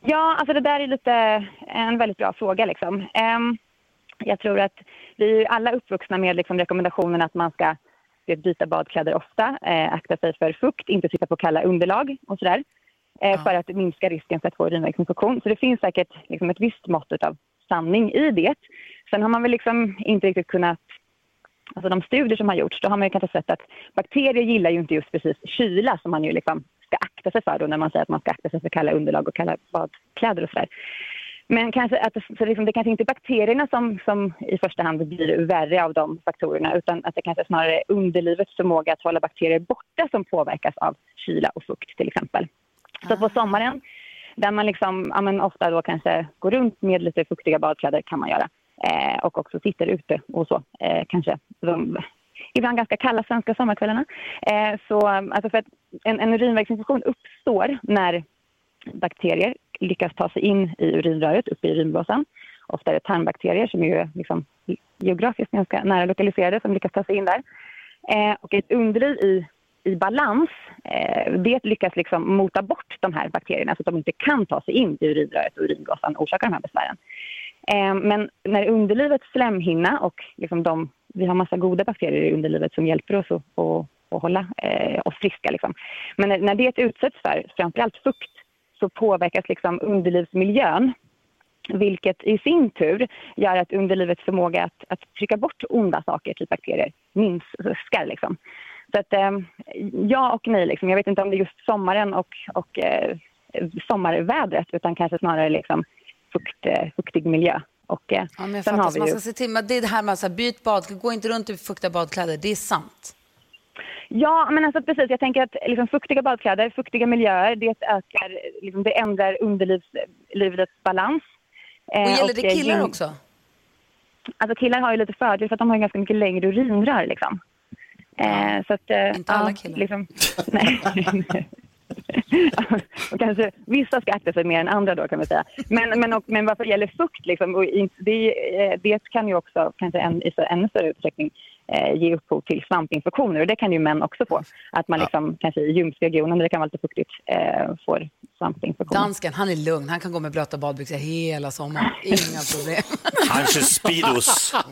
Ja, alltså det där är lite en väldigt bra fråga. Liksom. Ehm, jag tror att vi är alla uppvuxna med liksom, rekommendationen att man ska vet, byta badkläder ofta, eh, akta sig för fukt, inte sitta på kalla underlag och sådär. Eh, För att minska risken för att få urinvägsinfektion. Så det finns säkert liksom, ett visst mått av sanning i det. Sen har man väl liksom inte riktigt kunnat Alltså de studier som har gjorts, då har man ju kanske sett att bakterier gillar ju inte just precis kyla som man ju liksom ska akta sig för då när man säger att man ska akta sig för kalla underlag och kalla badkläder och sådär. Men kanske att så liksom, det kanske inte är bakterierna som, som i första hand blir värre av de faktorerna utan att det kanske snarare är underlivets förmåga att hålla bakterier borta som påverkas av kyla och fukt till exempel. Så på sommaren, där man liksom, ja, men ofta då kanske går runt med lite fuktiga badkläder kan man göra. Eh, och också sitter ute och så, eh, kanske de ibland ganska kalla svenska sommarkvällarna. Eh, så alltså för att en, en urinvägsinfektion uppstår när bakterier lyckas ta sig in i urinröret, upp i urinblåsan. Ofta är det tarmbakterier som är liksom geografiskt ganska nära lokaliserade som lyckas ta sig in där. Eh, och ett underliv i, i balans, eh, det lyckas liksom mota bort de här bakterierna så att de inte kan ta sig in i urinröret och urinblåsan och orsaka de här besvären. Eh, men när underlivets slemhinna och liksom de, vi har massa goda bakterier i underlivet som hjälper oss att, att, att hålla eh, oss friska. Liksom. Men när, när det utsätts för framförallt fukt så påverkas liksom underlivsmiljön vilket i sin tur gör att underlivets förmåga att, att trycka bort onda saker, typ bakterier, minskar. Liksom. Så att, eh, ja och nej. Liksom. Jag vet inte om det är just sommaren och, och eh, sommarvädret utan kanske snarare liksom fukt, eh, fuktig miljö. Och, eh, Ja, men jag sen har vi man ju... ska se till, men det är det här med att byt bad, gå inte runt i fuktiga badkläder, det är sant. Ja, men alltså precis. Jag tänker att liksom, fuktiga badkläder, fuktiga miljöer, det ökar, liksom, det ändrar underlivets balans. Och Eh, gäller det killar också? Alltså killar har ju lite fördel för att de har ganska mycket längre urinrör liksom. Eh, så att, eh, Inte alla ja, killar. Liksom, nej. och kanske, vissa ska akta sig mer än andra då kan man säga. Men, men, och, men vad gäller fukt, liksom, och det, eh, det kan ju också kanske en, i så- ännu större utsträckning eh, ge upphov till svampinfektioner och det kan ju män också få. Att man liksom, kanske i ljumskregionen där det kan vara lite fuktigt eh, får svampinfektioner. Dansken, han är lugn. Han kan gå med blöta badbyxor hela sommaren. Inga problem. Han kör Speedos.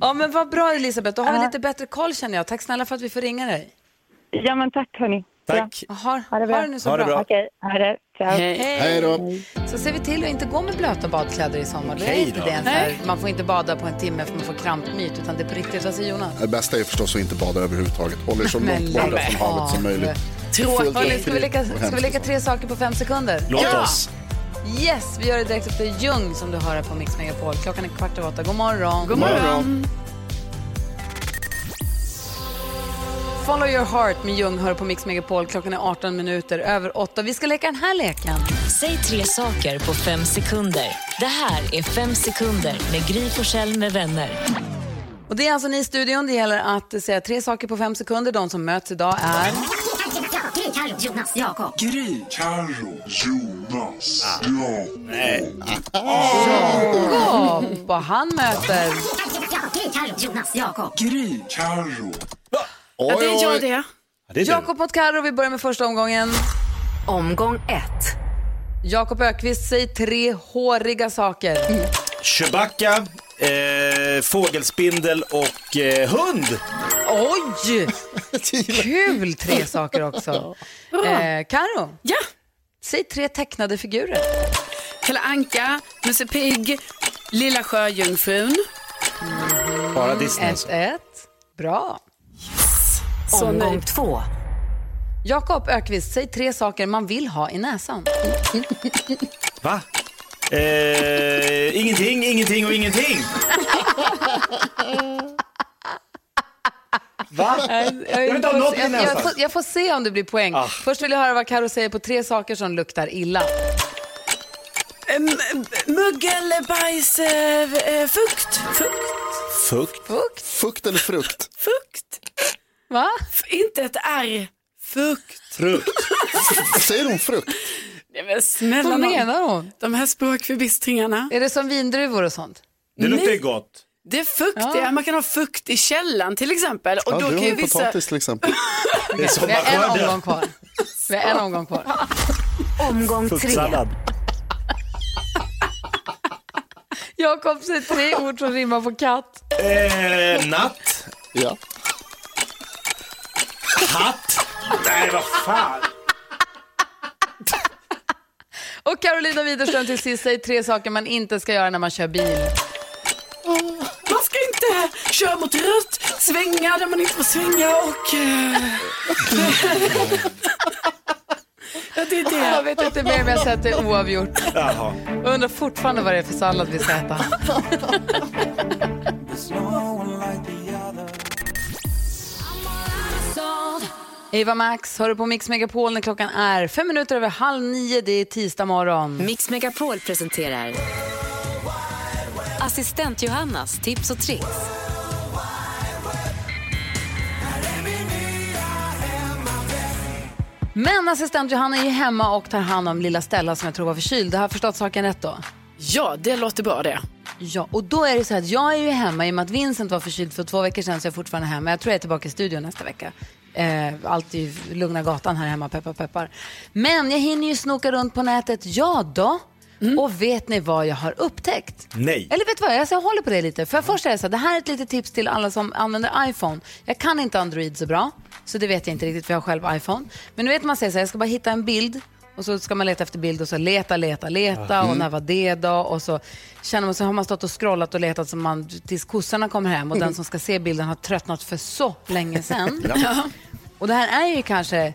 Ja, men vad bra Elisabeth. Då har vi lite bättre koll känner jag. Tack snälla för att vi får ringa dig. Ja men tack hörni. Tack. Ja. Ha, Ha det bra. ha det nu så Ha det bra. bra. Okej, ha det. Ciao. Hej då. Så ser vi till att inte gå med blöta badkläder i sommar. Då är inte det en här, man får inte bada på en timme för man får krampmyt, utan det är på riktigt. Vad säger Jonas? Det bästa är förstås att inte bada överhuvudtaget. Håll er så långt borta från havet som möjligt. Tråkigt. Ska vi leka, ska vi tre saker på fem sekunder? Låt Ja. oss. Yes, vi gör det direkt efter Ljung som du hör här på Mix Megapol. Klockan är kvart över åtta. God morgon. God morgon. Follow your heart med Ljung hör på Mix Megapol. Klockan är 18 minuter över åtta. Vi ska leka den här leken. Säg tre saker på fem sekunder. Det här är Fem sekunder med Gry Forssell med vänner. Och det är alltså ni i studion. Det gäller att säga tre saker på fem sekunder. De som möts idag är... Jonas, Jakob. Jakob. Och han möter... Jonas, Jakob. Ja, det är jag det. Det. Jakob mot Karo. Vi börjar med första omgången. Omgång ett. Jakob Ökvist, säg tre håriga saker. Chewbacca, eh, fågelspindel och eh, hund. Oj! Kul tre saker också. Eh, Karo, Ja. säg tre tecknade figurer. Kalle Anka, Musse Pigg, Lilla Sjöjungfrun. Bara Disney. alltså. 1-1. Bra. Så Omgång nöjd. två. Jakob Ökvist, säg tre saker man vill ha i näsan. Va? Eh, ingenting, ingenting och ingenting. Va? Jag, vill ha något jag, jag, näsan. får, jag får se om det blir poäng. Ah. Först vill jag höra vad Karo säger på tre saker som luktar illa. M- m- Muggel, bajs, eh, eh, fukt. Fukt. Fukt. Fukt. Fukt eller frukt? Fukt. Va? F- inte ett R. Fukt. Frukt. Säger hon frukt? Nej, men snälla Vad menar hon? De här språkförbistringarna. Är det som vindruvor och sånt? Det luktar ju gott. Det är fuktiga. Ja. Man kan ha fukt i källan till exempel. Och Ja, då du kan har ju vissa... potatis till exempel. Det är Vi har en omgång kvar. Vi har en omgång kvar. Omgång tre. Fruktsallad. Jakob, säg tre ord som rimmar på katt. Eh, natt. Ja. Hatt. Nej, vad fan. Och Carolina Widerström till sist, säg tre saker man inte ska göra när man kör bil. Köra mot rött, svänga där man inte får svänga och... eh, ja, det är Jag det. vet inte mer, men jag sätter oavgjort. Jaha. Jag undrar fortfarande vad det är för sallad vi ska äta. Eva Max, hör du på Mix Megapol när klockan är fem minuter över halv nio. Det är tisdag morgon. Mix Megapol presenterar Assistent Johannas tips och tricks. Men assistent Johanna är ju hemma och tar hand om lilla Stella som jag tror var förkyld. Har jag förstått saken rätt då? Ja, det låter bra det. Ja, och då är det så här att jag är ju hemma i och med att Vincent var förkyld för två veckor sedan så jag är fortfarande hemma. Jag tror jag är tillbaka i studion nästa vecka. Eh, allt i lugna gatan här hemma, peppar peppar. Men jag hinner ju snoka runt på nätet, ja då. Och vet ni vad jag har upptäckt? Nej. Eller vet du vad, alltså jag håller på det lite. För först är det så här, det här är ett litet tips till alla som använder iPhone. Jag kan inte Android så bra, så det vet jag inte riktigt för jag har själv iPhone. Men nu vet man säger så här, jag ska bara hitta en bild och så ska man leta efter bild och så leta, leta, leta och när var det då? Och så känner man så har man stått och scrollat och letat som man, tills kossorna kommer hem och den som ska se bilden har tröttnat för så länge sedan. Och det här är ju kanske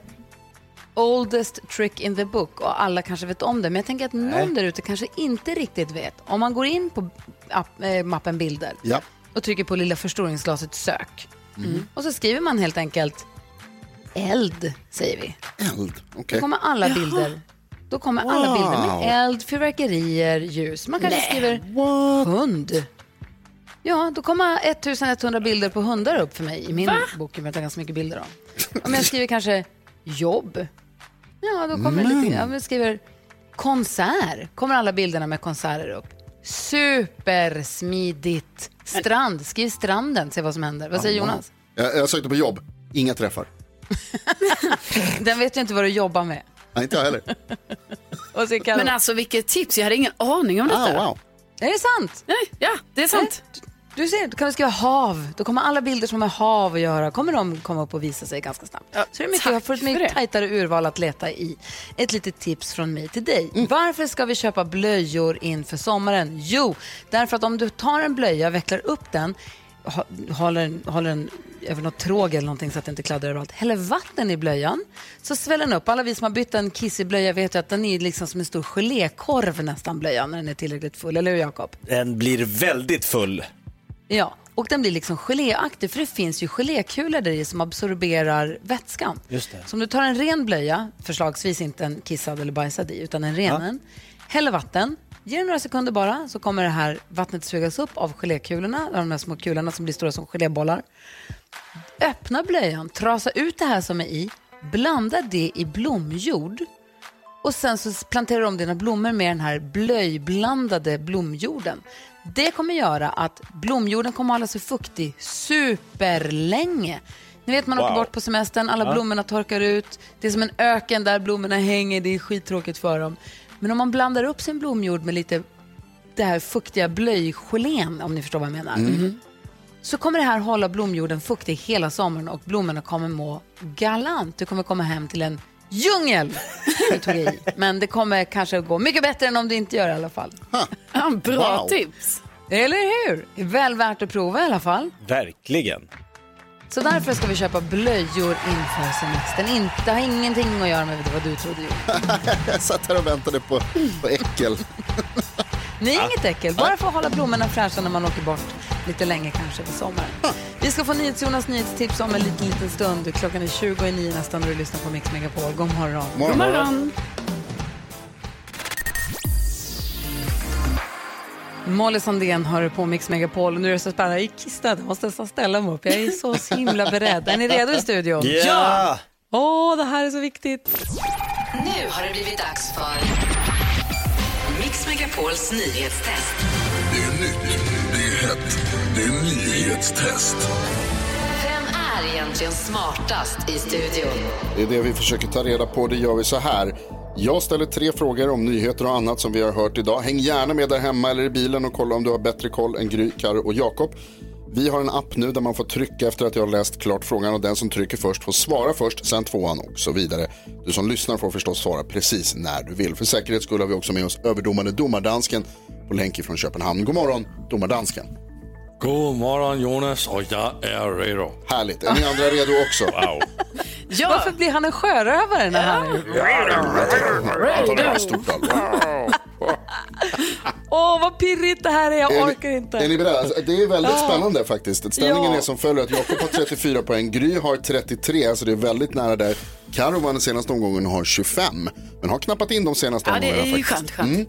oldest trick in the book och alla kanske vet om det. Men jag tänker att någon där ute kanske inte riktigt vet. Om man går in på app, eh, mappen bilder Ja. och trycker på lilla förstoringsglaset sök. Och så skriver man helt enkelt eld, säger vi. Eld. Då Okej. kommer alla bilder. Då kommer alla Wow. bilder med eld, fyrverkerier, ljus. Man kanske skriver hund. Ja, då kommer 1100 bilder på hundar upp för mig i min bok. Jag har ganska mycket bilder av. Om jag skriver kanske jobb. Ja, då kommer det lite, ja, vi skriver konsert. Kommer alla bilderna med konserter upp. Supersmidigt. Strand, skriv stranden, se vad som händer. Vad säger Jonas? Jag, jag sökte på jobb, inga träffar. Den vet ju inte vad du jobbar med. Nej, inte jag heller. Men alltså vilket tips, jag hade ingen aning om detta. Ah, wow. Är det sant? Nej, ja, det är sant. Du ser, då kan vi skriva hav. Då kommer alla bilder som har med hav att göra, kommer de komma upp och visa sig ganska snabbt. så det är mycket, jag får ett mycket tajtare urval att leta i. Ett litet tips från mig till dig. Mm. Varför ska vi köpa blöjor inför sommaren? Jo, därför att om du tar en blöja, vecklar upp den, håller den, håller den över något tråg eller någonting så att det inte kladdar överallt. Häller vatten i blöjan så sväller den upp. Alla vi som har bytt en kissig blöja vet ju att den är liksom som en stor gelékorv nästan blöjan när den är tillräckligt full. Eller hur Jakob? Den blir väldigt full. Ja, och den blir liksom geléaktig för det finns ju gelékulor där i som absorberar vätskan. Just det. Så om du tar en ren blöja, förslagsvis inte en kissad eller bajsad i, utan en ren, en, häller vatten, ger det några sekunder bara så kommer det här vattnet sugas upp av gelékulorna, de här små kulorna som blir stora som gelébollar. Öppna blöjan, trasa ut det här som är i, blanda det i blomjord och sen så planterar du om dina blommor med den här blöjblandade blomjorden. Det kommer göra att blomjorden kommer hålla sig fuktig superlänge. Ni vet man åker Wow. bort på semestern, alla Ja. blommorna torkar ut. Det är som en öken där blommorna hänger, det är skittråkigt för dem. Men om man blandar upp sin blomjord med lite det här fuktiga blöjgelén, om ni förstår vad jag menar. Mm. Så kommer det här hålla blomjorden fuktig hela sommaren och blommorna kommer må galant. Du kommer komma hem till en djungel. Nu tog jag i. Men det kommer kanske gå mycket bättre än om du inte gör det i alla fall. Ja, bra Wow. tips. Eller hur? Det är väl värt att prova i alla fall. Verkligen. Så därför ska vi köpa blöjor inför semestern. Inte, det har ingenting att göra med vad du trodde jag satt här och väntade på, på äckel. Nej, inget äckel. Bara för att hålla blommorna fräscha när man åker bort lite länge kanske på sommaren. Vi ska få NyhetsJonas nyhetstips om en liten, liten stund. Klockan är 20 i nio nästan när du lyssnar på Mix Megapol. God morgon. Morgon. God morgon. Molly Sandén har på Mix Megapol och nu är det så spännande. Jag är kissnödig, jag måste nästan ställa mig upp. Jag är så himla beredd. Är ni redo i studion? Ja! Åh, det här är så viktigt. Nu har det blivit dags för Mix Megapols nyhetstest. Det är nytt, det är hett, det är nyhetstest. Vem är egentligen smartast i studion? Det är det vi försöker ta reda på. Det gör vi så här. Jag ställer tre frågor om nyheter och annat som vi har hört idag. Häng gärna med där hemma eller i bilen och kolla om du har bättre koll än Gry, Karo och Jakob. Vi har en app nu där man får trycka efter att jag har läst klart frågan och den som trycker först får svara först, sen tvåan och så vidare. Du som lyssnar får förstås svara precis när du vill. För säkerhets skull har vi också med oss överdomare domardansken på länk från Köpenhamn. God morgon, domardansken. God morgon Jonas och jag är redo. Härligt. Är ni andra redo också? Wow. Varför blir han en sjörövare när han Jag tar det här på stort allvar. Åh, vad pirrigt det här är. Jag Är ni- orkar inte. Är ni beredda? Alltså, Det är väldigt Ja. spännande faktiskt. Ställningen Ja. är som följer att Jakob har 34 poäng, Gry har 33, så det är väldigt nära där. Karo vann den senaste omgången och har 25, men har knappat in de senaste Ja, det omgångarna är ju faktiskt. skönt, skönt. Mm.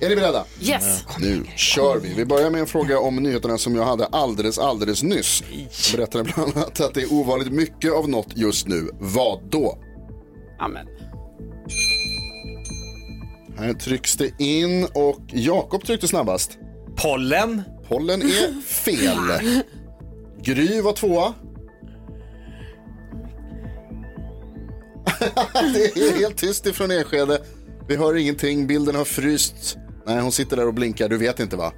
Är ni beredda? Yes. Nu kör vi. Vi börjar med en fråga om nyheterna som jag hade alldeles, alldeles nyss. Jag berättade bland annat att det är ovanligt mycket av något just nu. Vad då? Amen. Här trycks det in och Jakob tryckte snabbast. Pollen. Pollen är fel. Gry var tvåa. det är helt tyst ifrån Enskede. Vi hör ingenting, bilden har fryst. Nej, hon sitter där och blinkar, du vet inte va?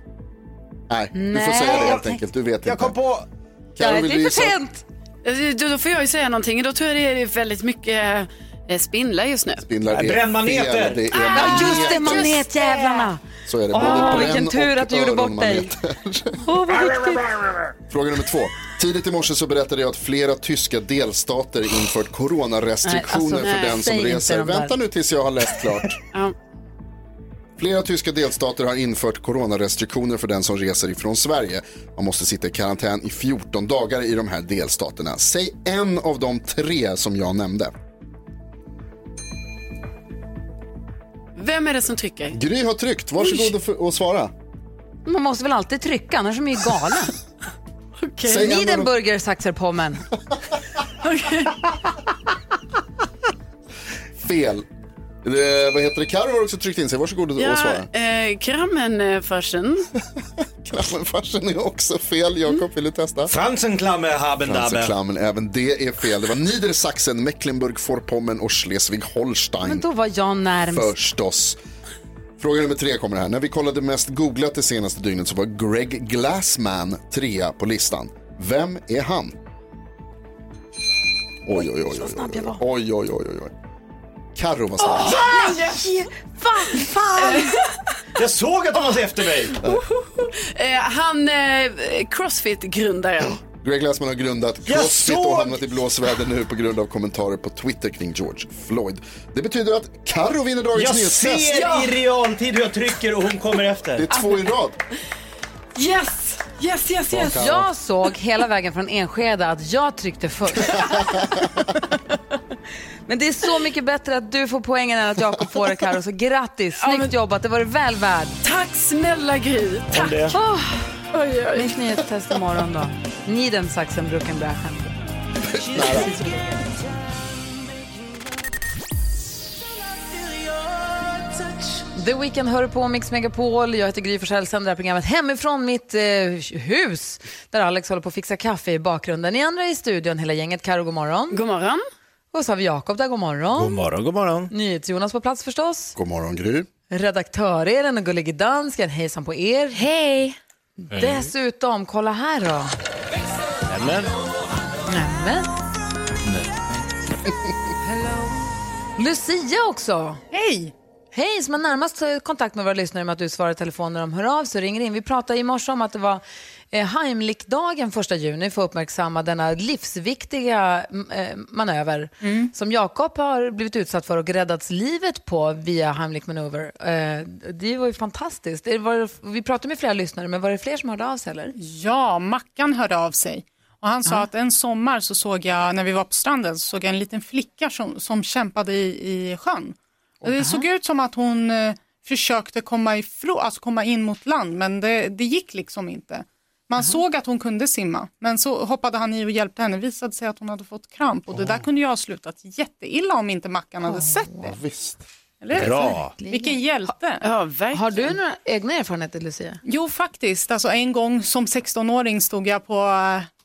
Nej, du får Nej. säga det helt enkelt, du vet inte. Jag kom på... Karo, vill du gissa? Då, då får jag ju säga någonting. Då tror jag det är väldigt mycket spindlar just nu. Spindlar är Brännmaneter. fel. Det är Ah, just det, maneter. manetjävlarna. Så är det, Åh, både vilken tur och att du gjorde bort dig. öronmaneter. Åh, vad viktigt. Fråga nummer två. Tidigt i morse så berättade jag att flera tyska delstater infört coronarestriktioner Nej, alltså, för den som säg inte reser. de där. Vänta nu tills jag har läst klart. Flera tyska delstater har infört coronarestriktioner för den som reser ifrån Sverige. Man måste sitta i karantän i 14 dagar i de här delstaterna. Säg en av de tre som jag nämnde. Vem är det som trycker? Gry har tryckt. Varsågod och, för- och svara. Man måste väl alltid trycka, annars är man ju galen. Säg en av de- Niedenburger Sachsenpommen. fel. Eh, vad heter det? Karo har också tryckt in sig. Varsågod och ja, svara. Eh, Krammenfarsen. Klammenfarsen är också fel. Jakob, vill du testa? Fransenklammer haben Fransenklammen, även det är fel. Det var Niedersachsen, Mecklenburg-Vorpommern och Schleswig-Holstein. Men då var jag närmst. Förstås. Fråga nummer tre kommer här. När vi kollade mest googlat det senaste dygnet så var Greg Glassman trea på listan. Vem är han? Oj, oj, oj. Oj, oj, oj. oj, oj, oj. Carro var snabb. Fan, fan. Jag såg att de var efter mig. Eh, han, eh, Crossfit-grundaren. Greg Glassman har grundat Jag Crossfit och hamnat i blåsväder nu på grund av kommentarer på Twitter kring George Floyd. Det betyder att Carro vinner dagens Jag nyhetstest. ser i realtid hur jag trycker och hon kommer efter. Det är två i rad. Yes, yes, yes, yes. Jag såg hela vägen från Enskede att jag tryckte först. Men det är så mycket bättre att du får poängen än att Jakob får det Karo. Så grattis, snyggt jobbat, det var du väl värd. Tack snälla Gry. Tack. det. Oh, Oj, oj. mitt nyhetstest imorgon då. Niedersachsen brukar bräschen. The Weeknd hör på Mix Megapol. Jag heter Gry Forssell, sänder det här programmet hemifrån mitt eh, hus där Alex håller på att fixa kaffe i bakgrunden. Ni andra i studion, hela gänget. Karo, god morgon. God morgon. Och så har vi Jakob där, god morgon. God morgon, god morgon. NyhetsJonas på plats förstås. God morgon Gry. Redaktör-Elen och gullige dansken, hejsan på er. Hej! Dessutom, kolla här då. Nämen. Nämen. Lucia också. Hej. Hej, som har närmast eh, kontakt med våra lyssnare med att du svarar i telefon när de hör av sig och ringer in. Vi pratade i morse om att det var eh, Heimlich-dagen första juni för att uppmärksamma denna livsviktiga mm, eh, manöver som Jakob har blivit utsatt för och räddats livet på via Heimlich manöver. Eh, det var ju fantastiskt. Det var, vi pratade med flera lyssnare, men var det fler som hörde av sig eller? Ja, Mackan hörde av sig. Och han sa att en sommar så såg jag, när vi var på stranden, så såg jag en liten flicka som, som kämpade i, i sjön. Och det såg ut som att hon eh, försökte komma, ifrån, alltså komma in mot land, men det, det gick liksom inte. Man såg att hon kunde simma, men så hoppade han i och hjälpte henne. Visade sig att hon hade fått kramp och det där kunde ju ha slutat jätteilla om inte Mackan hade sett det. Visst. Eller? Bra. Vilken hjälte. Ja. Har du några egna erfarenheter Lucia? Jo, faktiskt. Alltså, en gång som 16-åring stod jag på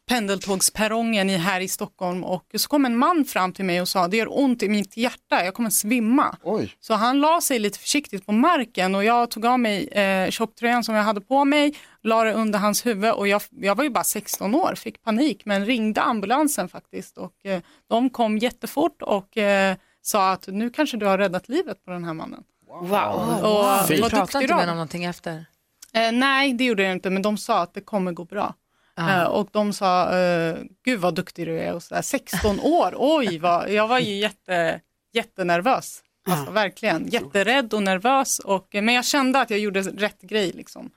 pendeltågsperrongen i, här i Stockholm och så kom en man fram till mig och sa det gör ont i mitt hjärta, jag kommer svimma. Oj. Så han la sig lite försiktigt på marken och jag tog av mig eh, tjocktröjan som jag hade på mig, la det under hans huvud och jag, jag var ju bara 16 år, fick panik men ringde ambulansen faktiskt och eh, de kom jättefort och eh, sa att nu kanske du har räddat livet på den här mannen. Wow. Och, Du vad pratade inte med dem någonting efter? Eh, nej, det gjorde jag inte, men de sa att det kommer gå bra. Eh, och de sa, eh, gud vad duktig du är, och så där, 16 år, oj, vad, jag var ju jätte, jättenervös. Alltså, verkligen, jätterädd och nervös, och, men jag kände att jag gjorde rätt grej. Liksom.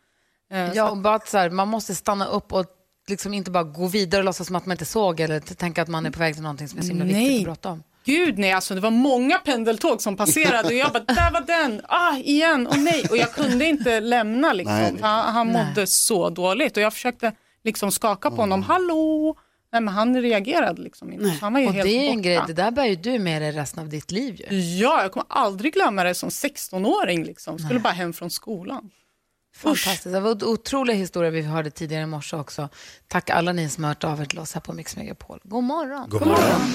Eh, Ja, och bara så här, man måste stanna upp och liksom inte bara gå vidare och låtsas som att man inte såg eller tänka att man är på väg till någonting som är så himla viktigt Nej. att prata om. Gud nej, alltså det var många pendeltåg som passerade och jag bara, där var den, ah igen, och nej. Och jag kunde inte lämna liksom, Nej. för han, han mådde så dåligt och jag försökte liksom skaka på honom, hallå, nej men han reagerade liksom inte. Han var ju Och helt det är en grej, det där bär ju du med dig resten av ditt liv ju. Ja, jag kommer aldrig glömma det som 16-åring liksom, skulle bara hem från skolan. Fantastiskt. Det var en otrolig historia vi hörde tidigare i morse också. Tack alla ni som har hört av er till oss här på Mix Megapol. God morgon. God morgon.